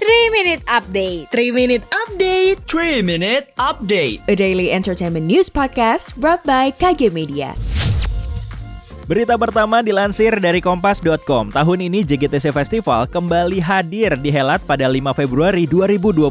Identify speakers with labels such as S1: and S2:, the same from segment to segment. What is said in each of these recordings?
S1: 3 Minute Update
S2: 3 Minute Update
S3: 3 Minute Update
S1: A daily entertainment news podcast brought by KG Media
S4: Berita pertama dilansir dari kompas.com. Tahun ini JGTC Festival kembali hadir di Helat pada 5 Februari 2022.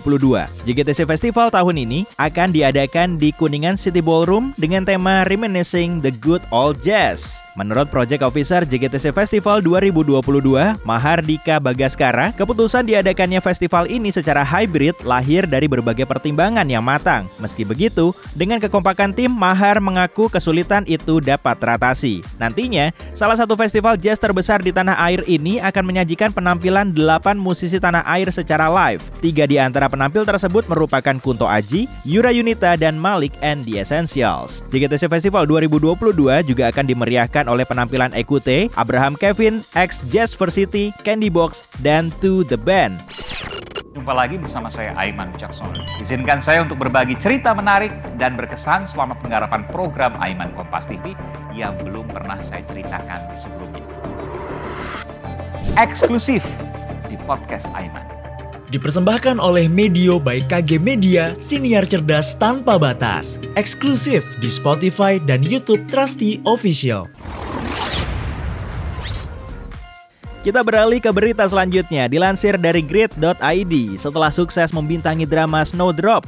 S4: JGTC Festival tahun ini akan diadakan di Kuningan City Ballroom dengan tema Reminiscing the Good Old Jazz. Menurut Project Officer JGTC Festival 2022, Mahardika Bagaskara, keputusan diadakannya festival ini secara hybrid lahir dari berbagai pertimbangan yang matang. Meski begitu, dengan kekompakan tim, Mahar mengaku kesulitan itu dapat teratasi. Nantinya, salah satu festival jazz terbesar di tanah air ini akan menyajikan penampilan 8 musisi tanah air secara live. Tiga di antara penampil tersebut merupakan Kunto Aji, Yura Yunita, dan Malik and the Essentials. JGTC Festival 2022 juga akan dimeriahkan oleh penampilan Ekute, Abraham Kevin, X Jazz Varsity, Candy Box, dan To The Band.
S5: Jumpa lagi bersama saya Aiman Wicaksono. Izinkan saya untuk berbagi cerita menarik dan berkesan selama penggarapan program Aiman Kompas TV yang belum pernah saya ceritakan sebelumnya. Eksklusif di podcast Aiman.
S3: Dipersembahkan oleh Medio by KG Media, siniar cerdas tanpa batas. Eksklusif di Spotify dan YouTube Trusty Official.
S4: Kita beralih ke berita selanjutnya. Dilansir dari grid.id, setelah sukses membintangi drama Snowdrop,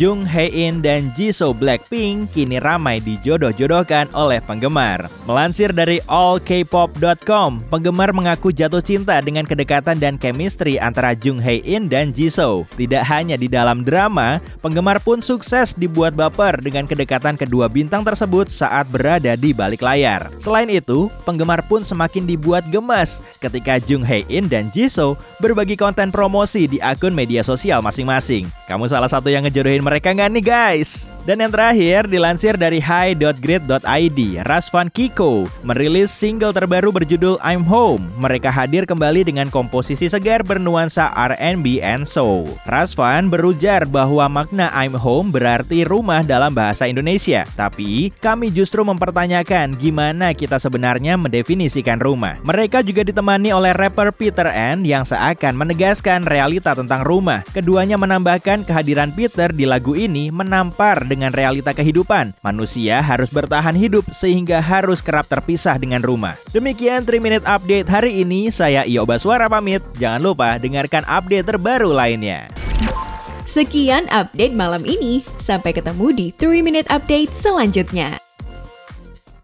S4: Jung Hae-in dan Jisoo Blackpink kini ramai dijodoh-jodohkan oleh penggemar. Melansir dari allkpop.com, penggemar mengaku jatuh cinta dengan kedekatan dan chemistry antara Jung Hae-in dan Jisoo. Tidak hanya di dalam drama, penggemar pun sukses dibuat baper dengan kedekatan kedua bintang tersebut saat berada di balik layar. Selain itu, penggemar pun semakin dibuat gemas ketika Jung Hae-in dan Jisoo berbagi konten promosi di akun media sosial masing-masing. Kamu salah satu yang ngejodohin mereka nggak nih guys? Dan yang terakhir dilansir dari high.grid.id, Rasvan Kiko merilis single terbaru berjudul I'm Home. Mereka hadir kembali dengan komposisi segar bernuansa R&B and soul. Rasvan berujar bahwa makna I'm Home berarti rumah dalam bahasa Indonesia. Tapi kami justru mempertanyakan gimana kita sebenarnya mendefinisikan rumah. Mereka juga ditemani oleh rapper Peter N yang seakan menegaskan realita tentang rumah. Keduanya menambahkan kehadiran Peter di lagu ini menampar dengan realita kehidupan. Manusia harus bertahan hidup sehingga harus kerap terpisah dengan rumah. Demikian 3 Minute Update hari ini. Saya Iyo Baswara pamit. Jangan lupa dengarkan update terbaru lainnya.
S1: Sekian update malam ini Sampai ketemu di 3 Minute Update selanjutnya